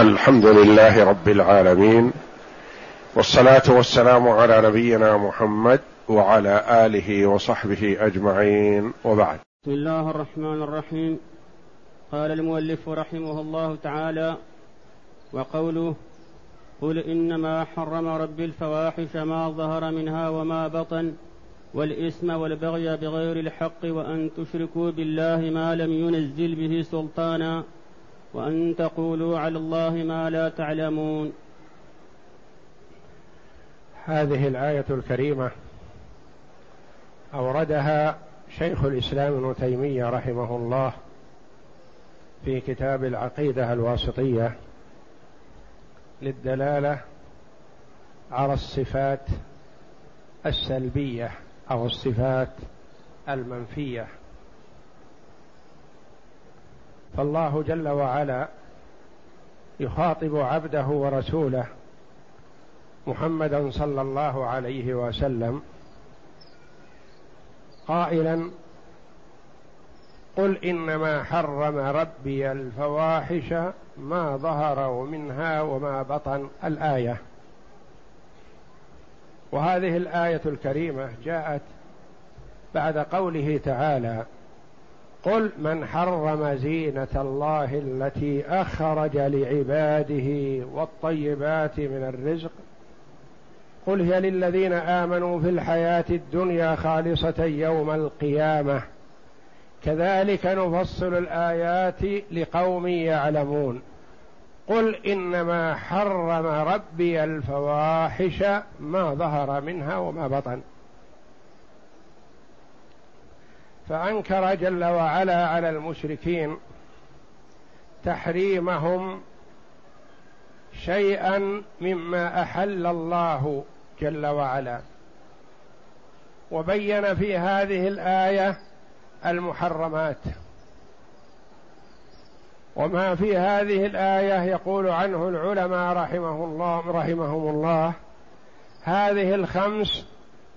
الحمد لله رب العالمين والصلاة والسلام على نبينا محمد وعلى آله وصحبه أجمعين وبعد. بسم الله الرحمن الرحيم. قال المؤلف رحمه الله تعالى وقوله قل إنما حرم ربي الفواحش ما ظهر منها وما بطن والإثم والبغي بغير الحق وأن تشركوا بالله ما لم ينزل به سلطانا وأن تقولوا على الله ما لا تعلمون. هذه الآية الكريمة أوردها شيخ الإسلام ابن تيمية رحمه الله في كتاب العقيدة الواسطية للدلالة على الصفات السلبية أو الصفات المنفية. فالله جل وعلا يخاطب عبده ورسوله محمدا صلى الله عليه وسلم قائلا قل إنما حرم ربي الفواحش ما ظهر منها وما بطن الآية. وهذه الآية الكريمة جاءت بعد قوله تعالى قل من حرم زينة الله التي أخرج لعباده والطيبات من الرزق. قل هي للذين آمنوا في الحياة الدنيا خالصة يوم القيامة. كذلك نفصل الآيات لقوم يعلمون. قل إنما حرم ربي الفواحش ما ظهر منها وما بطن. فأنكر جل وعلا على المشركين تحريمهم شيئا مما أحل الله جل وعلا. وبين في هذه الآية المحرمات. وما في هذه الآية يقول عنه العلماء رحمه الله رحمهم الله. هذه الخمس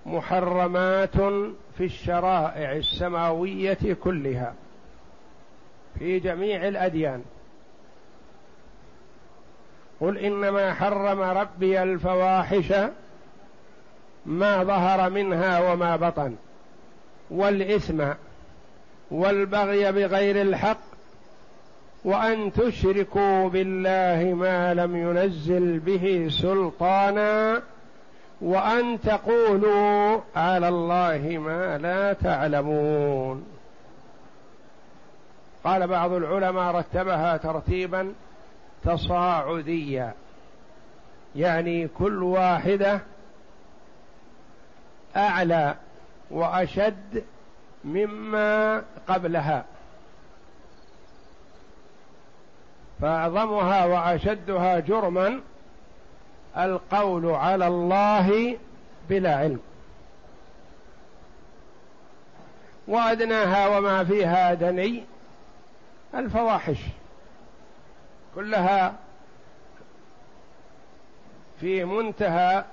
محرمات في الشرائع السماوية كلها في جميع الأديان. قل إنما حرم ربي الفواحش ما ظهر منها وما بطن والإثم والبغي بغير الحق وأن تشركوا بالله ما لم ينزل به سلطانا وأن تقولوا على الله ما لا تعلمون. قال بعض العلماء رتبها ترتيبا تصاعديا يعني كل واحدة أعلى وأشد مما قبلها. فأعظمها وأشدها جرما القول على الله بلا علم. وأدناها وما فيها دني الفواحش. كلها في منتهى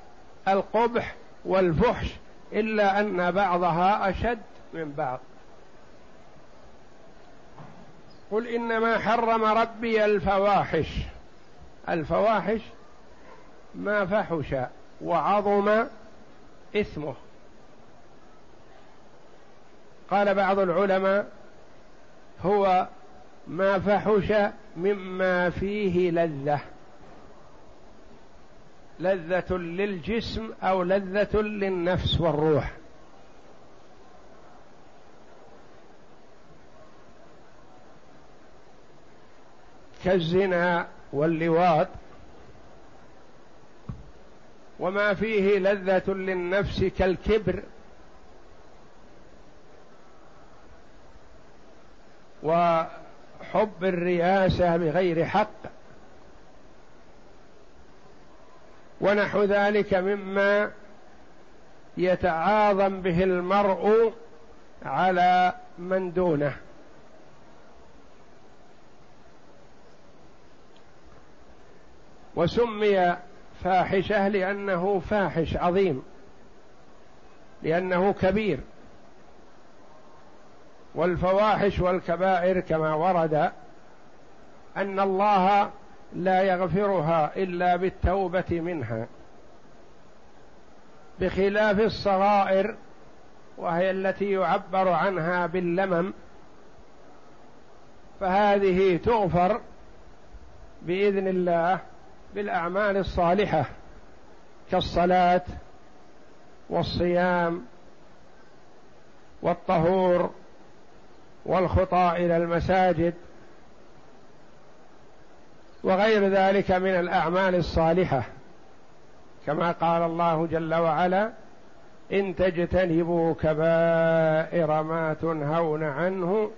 القبح والفحش إلا أن بعضها أشد من بعض. قل إنما حرم ربي الفواحش. الفواحش ما فحش وعظم اثمه قال بعض العلماء هو ما فحش مما فيه لذة. لذة للجسم أو لذة للنفس والروح. كالزنا واللواط وما فيه لذة للنفس كالكبر. وحب الرياسة بغير حق. ونحو ذلك مما يتعاظم به المرء على من دونه. وسمي فاحشة لأنه فاحش عظيم لأنه كبير. والفواحش والكبائر كما ورد أن الله لا يغفرها إلا بالتوبة منها. بخلاف الصغائر وهي التي يعبر عنها باللمم فهذه تغفر بإذن الله بالأعمال الصالحة كالصلاة والصيام والطهور والخطى إلى المساجد وغير ذلك من الأعمال الصالحة. كما قال الله جل وعلا إن تجتنبوا كبائر ما تنهون عنه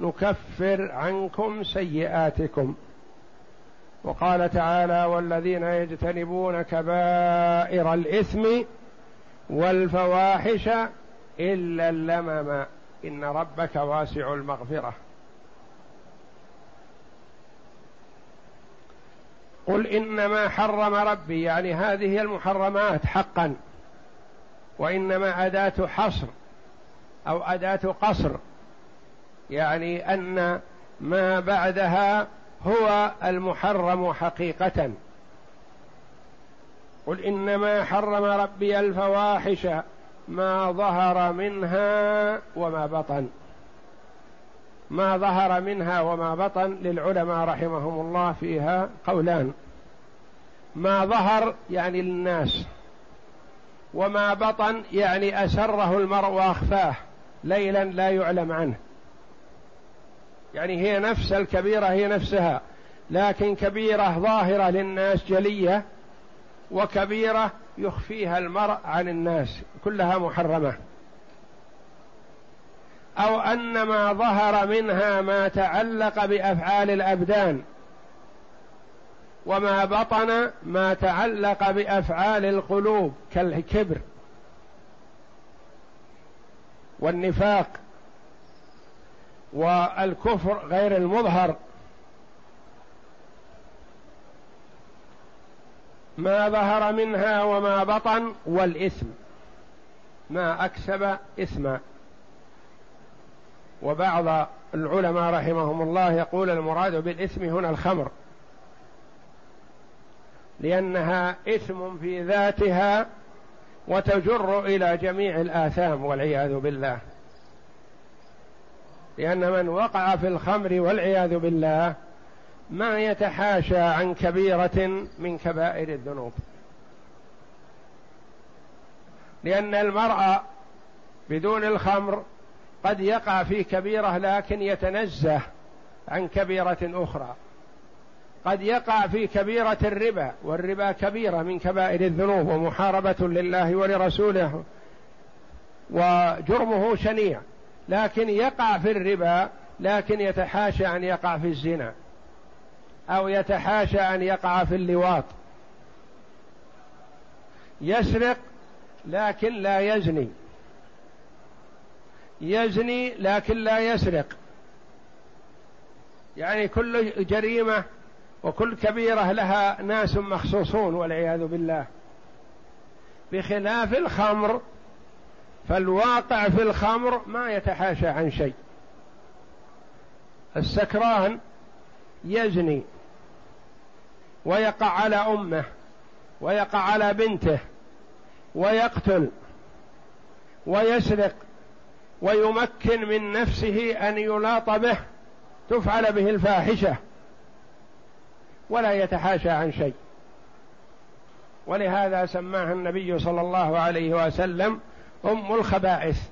نكفر عنكم سيئاتكم. وقال تعالى والذين يجتنبون كبائر الإثم والفواحش إلا اللمم. إن ربك واسع المغفرة. قل إنما حرم ربي يعني هذه المحرمات حقا. وإنما أداة حصر أو أداة قصر يعني أن ما بعدها هو المحرم حقيقة. قل إنما حرم ربي الفواحش ما ظهر منها وما بطن. ما ظهر منها وما بطن للعلماء رحمهم الله فيها قولان. ما ظهر يعني للناس وما بطن يعني أسره المرء وأخفاه. ليلا لا يعلم عنه. يعني هي نفس الكبيرة هي نفسها. لكن كبيرة ظاهرة للناس جلية وكبيرة يخفيها المرء عن الناس كلها محرمة. أو أن ما ظهر منها ما تعلق بأفعال الأبدان وما بطن ما تعلق بأفعال القلوب كالكبر والنفاق. والكفر غير المظهر. ما ظهر منها وما بطن والإثم. ما أكسب إثما. وبعض العلماء رحمهم الله يقول المراد بالإثم هنا الخمر. لأنها إثم في ذاتها وتجر إلى جميع الآثام والعياذ بالله. لأن من وقع في الخمر والعياذ بالله ما يتحاشى عن كبيرة من كبائر الذنوب. لأن المرء بدون الخمر قد يقع في كبيرة لكن يتنزه عن كبيرة أخرى. قد يقع في كبيرة الربا والربا كبيرة من كبائر الذنوب ومحاربة لله ولرسوله وجرمه شنيع. لكن يقع في الربا لكن يتحاشى أن يقع في الزنا. أو يتحاشى أن يقع في اللواط. يسرق لكن لا يزني. يزني لكن لا يسرق. يعني كل جريمة وكل كبيرة لها ناس مخصوصون والعياذ بالله. بخلاف الخمر فالواقع في الخمر ما يتحاشى عن شيء. السكران يزني ويقع على أمه ويقع على بنته ويقتل ويسرق ويمكن من نفسه أن يلاط به تفعل به الفاحشة ولا يتحاشى عن شيء. ولهذا سماها النبي صلى الله عليه وسلم أم الخبائث.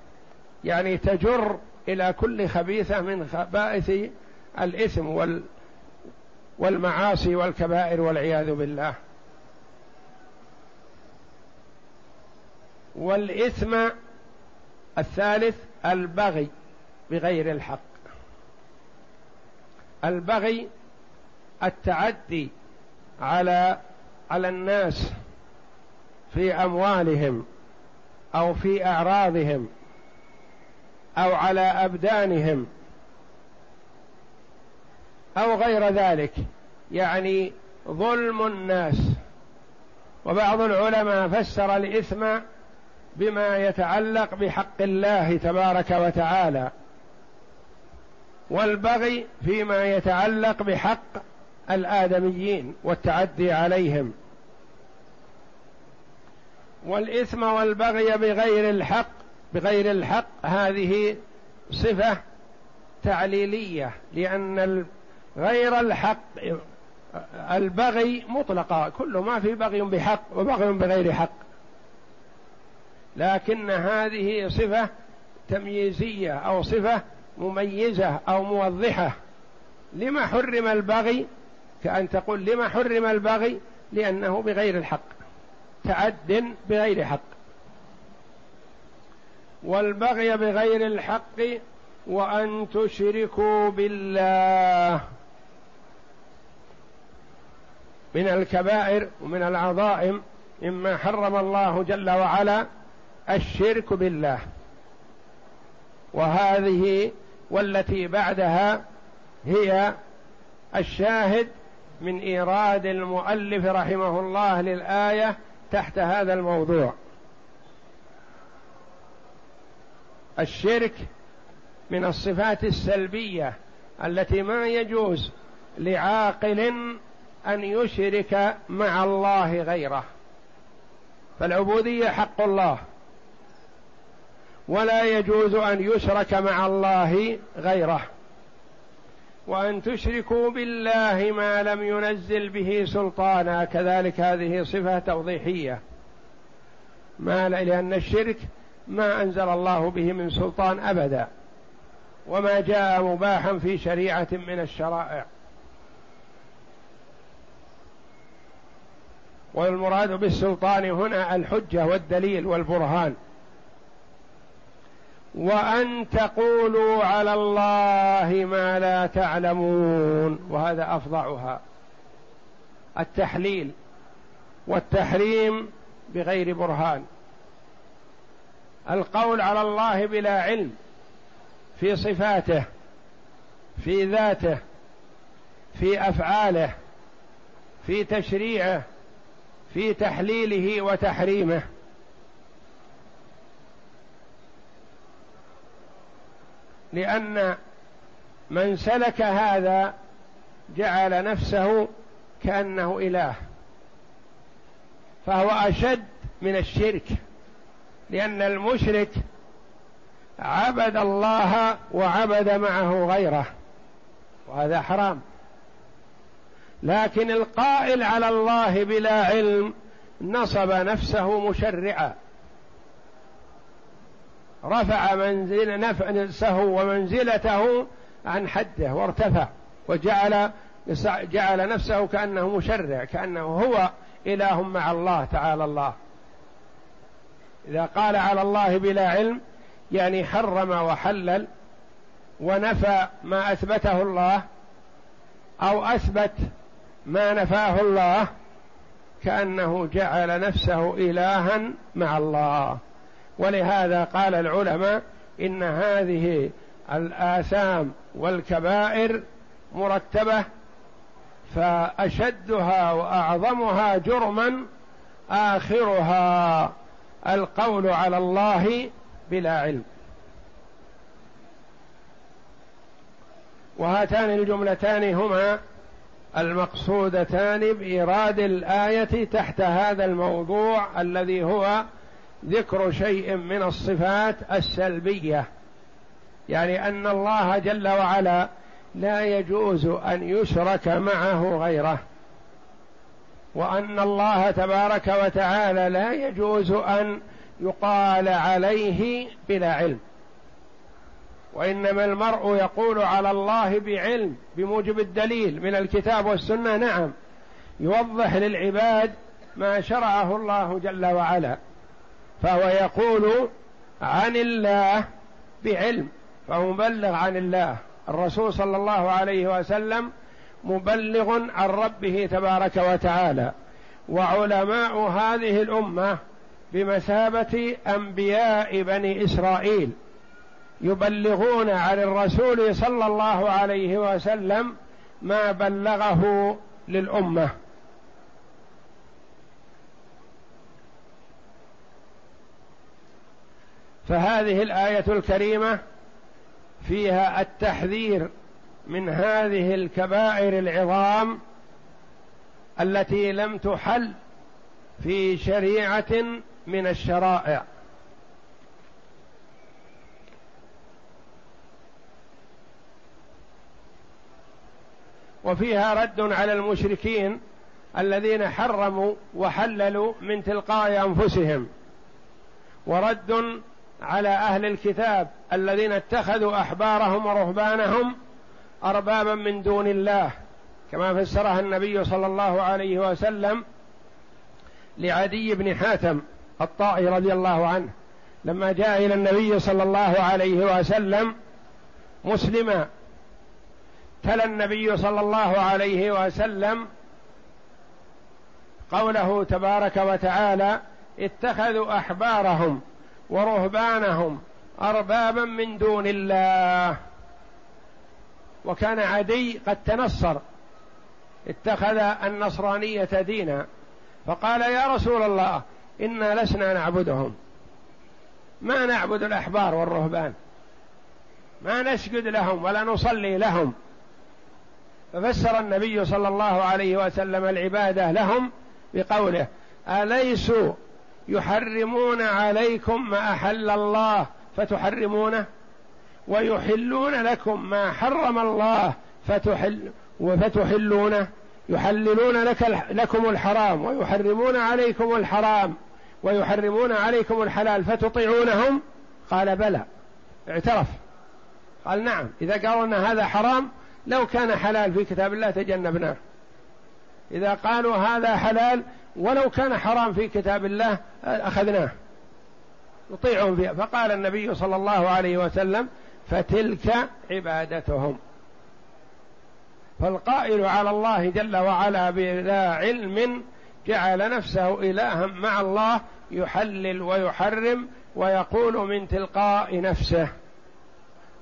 يعني تجر إلى كل خبيثة من خبائث الإثم وال والمعاصي والكبائر والعياذ بالله. والإثم الثالث البغي بغير الحق. البغي التعدي على على الناس في أموالهم. أو في أعراضهم أو على أبدانهم أو غير ذلك. يعني ظلم الناس. وبعض العلماء فسر الإثم بما يتعلق بحق الله تبارك وتعالى والبغي فيما يتعلق بحق الآدميين والتعدي عليهم. والإثم والبغي بغير الحق بغير الحق هذه صفة تعليلية لأن غير الحق البغي مطلقة كل ما في بغي بحق وبغي بغير حق. لكن هذه صفة تمييزية أو صفة مميزة أو موضحة. لما حرم البغي كأن تقول لما حرم البغي؟ لأنه بغير الحق. تعد بغير حق. والبغي بغير الحق وأن تشركوا بالله. من الكبائر ومن العظائم مما حرم الله جل وعلا الشرك بالله. وهذه والتي بعدها هي الشاهد من إيراد المؤلف رحمه الله للآية تحت هذا الموضوع. الشرك من الصفات السلبية التي ما يجوز لعاقل أن يشرك مع الله غيره. فالعبودية حق الله. ولا يجوز أن يشرك مع الله غيره. وأن تشركوا بالله ما لم ينزل به سلطانا كذلك هذه صفة توضيحية. ما لأن الشرك ما أنزل الله به من سلطان أبدا وما جاء مباحا في شريعة من الشرائع. والمراد بالسلطان هنا الحجة والدليل والبرهان. وأن تقولوا على الله ما لا تعلمون. وهذا افظعها التحليل. والتحريم بغير برهان. القول على الله بلا علم. في صفاته. في ذاته. في أفعاله. في تشريعه. في تحليله وتحريمه. لأن من سلك هذا جعل نفسه كأنه إله فهو أشد من الشرك لأن المشرك عبد الله وعبد معه غيره وهذا حرام. لكن القائل على الله بلا علم نصب نفسه مشرعا. رفع منزل نفسه ومنزلته عن حده وارتفع وجعل جعل نفسه كأنه مشرع كأنه هو إله مع الله تعالى الله. إذا قال على الله بلا علم يعني حرم وحلل ونفى ما أثبته الله أو أثبت ما نفاه الله كأنه جعل نفسه إلها مع الله. ولهذا قال العلماء إن هذه الآثام والكبائر مرتبة فأشدها وأعظمها جرما آخرها القول على الله بلا علم. وهاتان الجملتان هما المقصودتان بإيراد الآية تحت هذا الموضوع الذي هو ذكر شيء من الصفات السلبية. يعني أن الله جل وعلا لا يجوز أن يشرك معه غيره. وأن الله تبارك وتعالى لا يجوز أن يقال عليه بلا علم. وإنما المرء يقول على الله بعلم بموجب الدليل من الكتاب والسنة. نعم يوضح للعباد ما شرعه الله جل وعلا. فهو يقول عن الله بعلم فهو مبلغ عن الله. الرسول صلى الله عليه وسلم مبلغ عن ربه تبارك وتعالى وعلماء هذه الأمة بمثابة أنبياء بني إسرائيل يبلغون عن الرسول صلى الله عليه وسلم ما بلغه للأمة. فهذه الآية الكريمة فيها التحذير من هذه الكبائر العظام التي لم تحل في شريعة من الشرائع. وفيها رد على المشركين الذين حرموا وحللوا من تلقاء أنفسهم ورد على أهل الكتاب الذين اتخذوا أحبارهم ورهبانهم أربابا من دون الله كما فسرها النبي صلى الله عليه وسلم لعدي بن حاتم الطائي رضي الله عنه لما جاء إلى النبي صلى الله عليه وسلم مسلما تلا النبي صلى الله عليه وسلم قوله تبارك وتعالى اتخذوا أحبارهم ورهبانهم أربابا من دون الله. وكان عدي قد تنصر اتخذ النصرانية دينا. فقال يا رسول الله إنا لسنا نعبدهم. ما نعبد الأحبار والرهبان. ما نسجد لهم ولا نصلي لهم. ففسر النبي صلى الله عليه وسلم العبادة لهم بقوله أليسوا يحرمون عليكم ما أحل الله. فتحرمونه ويحلون لكم ما حرم الله. فتحل فتحلونه يحللون لك لكم الحرام ويحرمون عليكم الحرام ويحرمون عليكم الحلال فتطيعونهم. قال بلى. اعترف. قال نعم. إذا قالوا أن هذا حرام لو كان حلال في كتاب الله تجنبناه. إذا قالوا هذا حلال ولو كان حرام في كتاب الله أخذناه. نطيعهم فيها. فقال النبي صلى الله عليه وسلم فتلك عبادتهم. فالقائل على الله جل وعلا بلا علم جعل نفسه إلها مع الله يحلل ويحرم ويقول من تلقاء نفسه.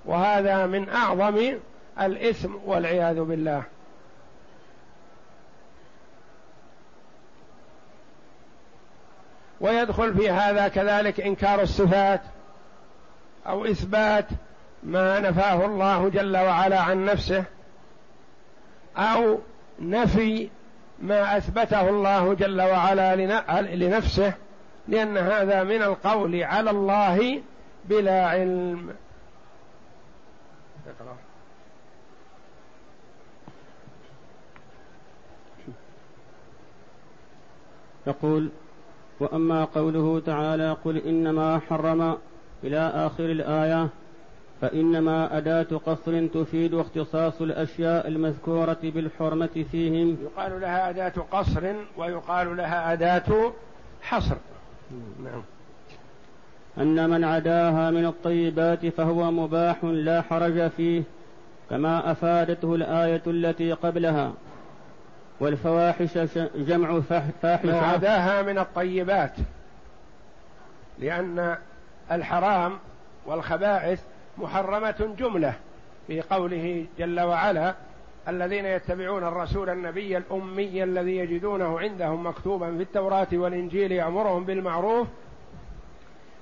وهذا من أعظم الإثم والعياذ بالله. ويدخل في هذا كذلك إنكار الصفات أو إثبات ما نفاه الله جل وعلا عن نفسه أو نفي ما أثبته الله جل وعلا لنفسه لأن هذا من القول على الله بلا علم. يقول وأما قوله تعالى قل إنما حرم إلى آخر الآية فإنما أداة قصر تفيد اختصاص الأشياء المذكورة بالحرمة فيهم. يقال لها أداة قصر ويقال لها أداة حصر. نعم. أن من عداها من الطيبات فهو مباح لا حرج فيه كما أفادته الآية التي قبلها. والفواحش جمع فاحشة ما عداها من الطيبات لأن الحرام والخبائث محرمة جملة في قوله جل وعلا الذين يتبعون الرسول النبي الأمي الذي يجدونه عندهم مكتوبا في التوراة والإنجيل يأمرهم بالمعروف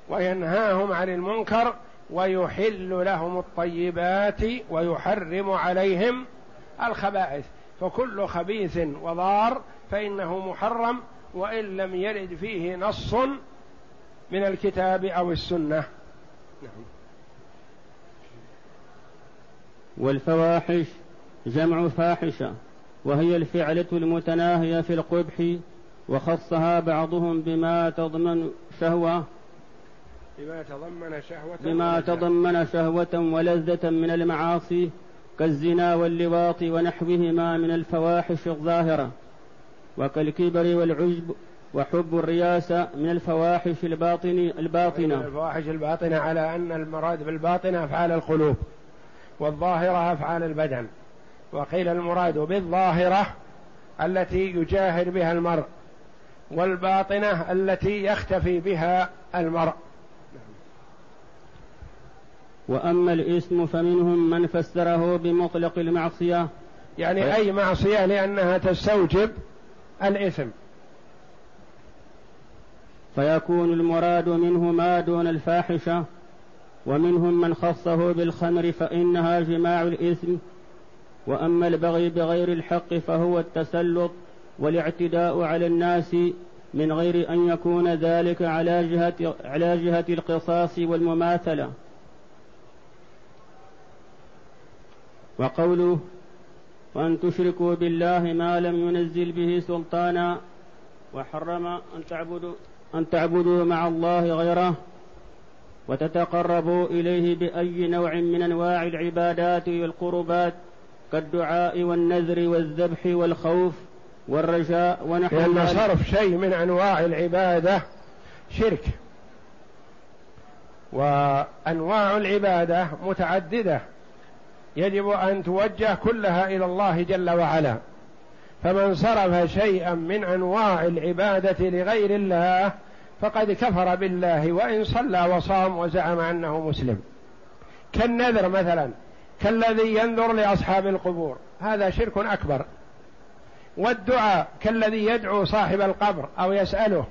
وينهاهم عن المنكر ويحل لهم الطيبات ويحرم عليهم الخبائث. فكل خبيث وضار فإنه محرم وإن لم يرد فيه نص من الكتاب أو السنة نعم. والفواحش جمع فاحشة وهي الفعلة المتناهية في القبح وخصها بعضهم بما تضمن شهوة بما تضمن شهوة بما تضمن شهوة ولذة من المعاصي كالزنا واللواط ونحوهما من الفواحش الظاهرة وكالكبر والعجب وحب الرياسة من الفواحش الباطن الباطنة. الفواحش الباطنة على أن المراد بالباطنة أفعال القلوب والظاهرة أفعال البدن. وقيل المراد بالظاهرة التي يجاهر بها المرء والباطنة التي يختفي بها المرء. وأما الإثم فمنهم من فسره بمطلق المعصية. يعني أي معصية لأنها تستوجب الإثم. فيكون المراد منه ما دون الفاحشة ومنهم من خصه بالخمر فإنها جماع الإثم. وأما البغي بغير الحق فهو التسلط والاعتداء على الناس من غير أن يكون ذلك على جهة على جهة القصاص والمماثلة. وقوله وأن تشركوا بالله ما لم ينزل به سلطانا وحرم أن تعبدوا أن تعبدوا مع الله غيره وتتقربوا إليه بأي نوع من أنواع العبادات والقربات كالدعاء والنذر والذبح والخوف والرجاء ونحو لأن صرف شيء من أنواع العبادة شرك. وأنواع العبادة متعددة. يجب أن توجه كلها إلى الله جل وعلا. فمن صرف شيئا من أنواع العبادة لغير الله فقد كفر بالله وإن صلى وصام وزعم أنه مسلم. كالنذر مثلا كالذي ينذر لأصحاب القبور هذا شرك أكبر. والدعاء كالذي يدعو صاحب القبر أو يسأله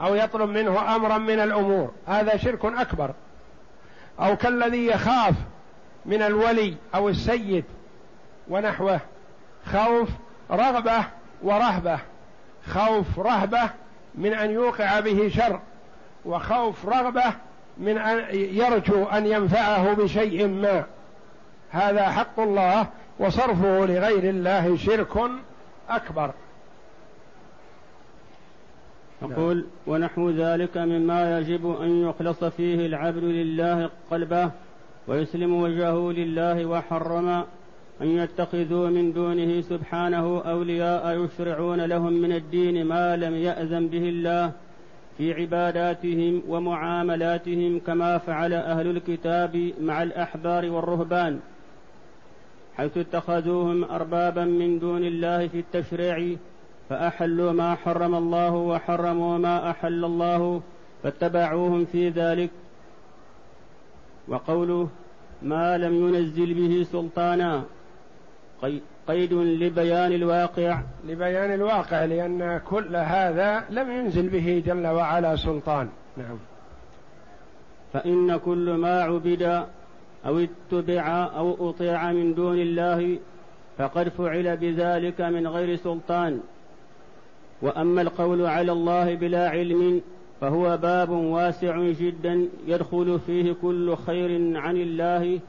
أو يطلب منه أمرا من الأمور هذا شرك أكبر. أو كالذي يخاف من الولي أو السيد ونحوه. خوف رغبة ورهبة. خوف رهبة من أن يوقع به شر وخوف رغبة من أن يرجو أن ينفعه بشيء ما. هذا حق الله وصرفه لغير الله شرك أكبر. يقول ونحو ذلك مما يجب أن يخلص فيه العبد لله قلبه ويسلم وجهه لله وحرم أن يتخذوا من دونه سبحانه أولياء يشرعون لهم من الدين ما لم يأذن به الله في عباداتهم ومعاملاتهم كما فعل أهل الكتاب مع الأحبار والرهبان حيث اتخذوهم أربابا من دون الله في التشريع فأحلوا ما حرم الله وحرموا ما أحل الله فاتبعوهم في ذلك وقوله ما لم ينزل به سلطانا قيد لبيان الواقع. لبيان الواقع لأن كل هذا لم ينزل به جل وعلا سلطان. نعم. فإن كل ما عبد أو اتبع أو أطيع من دون الله فقد فعل بذلك من غير سلطان. وأما القول على الله بلا علم فهو باب واسع جدا يدخل فيه كل خير عن الله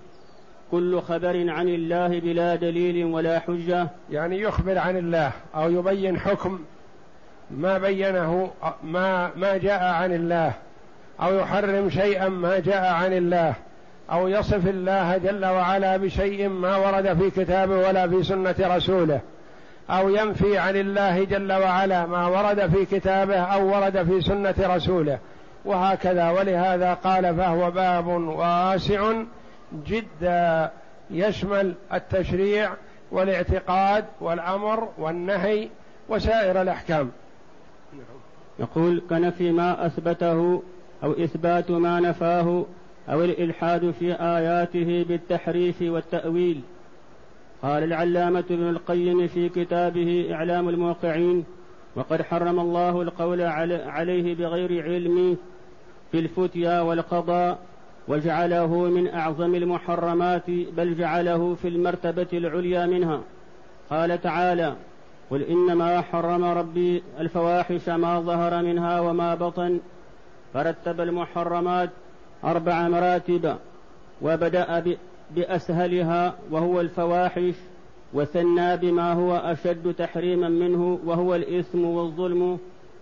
كل خبر عن الله بلا دليل ولا حجة. يعني يخبر عن الله أو يبين حكم ما بينه ما ما جاء عن الله أو يحرم شيئا ما جاء عن الله أو يصف الله جل وعلا بشيء ما ورد في كتابه ولا في سنة رسوله. أو ينفي عن الله جل وعلا ما ورد في كتابه أو ورد في سنة رسوله. وهكذا ولهذا قال فهو باب واسع جدا يشمل التشريع والاعتقاد والأمر والنهي وسائر الأحكام. يقول كنفي ما أثبته أو إثبات ما نفاه أو الإلحاد في آياته بالتحريف والتأويل قال العلامة ابن القيم في كتابه إعلام الموقعين وقد حرم الله القول عليه بغير علم في الفتيا والقضاء وجعله من أعظم المحرمات بل جعله في المرتبة العليا منها. قال تعالى قل إنما حرم ربي الفواحش ما ظهر منها وما بطن فرتب المحرمات أربع مراتب وبدأ بأسهلها وهو الفواحش وثنى بما هو أشد تحريما منه وهو الإثم والظلم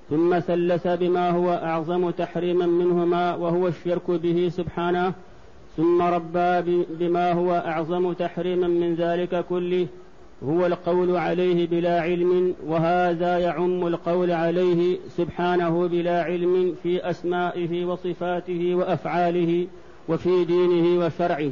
ثم ثلث بما هو أعظم تحريما منهما وهو الشرك به سبحانه ثم ربى بما هو أعظم تحريما من ذلك كله هو القول عليه بلا علم وهذا يعم القول عليه سبحانه بلا علم في أسمائه وصفاته وأفعاله وفي دينه وشرعه.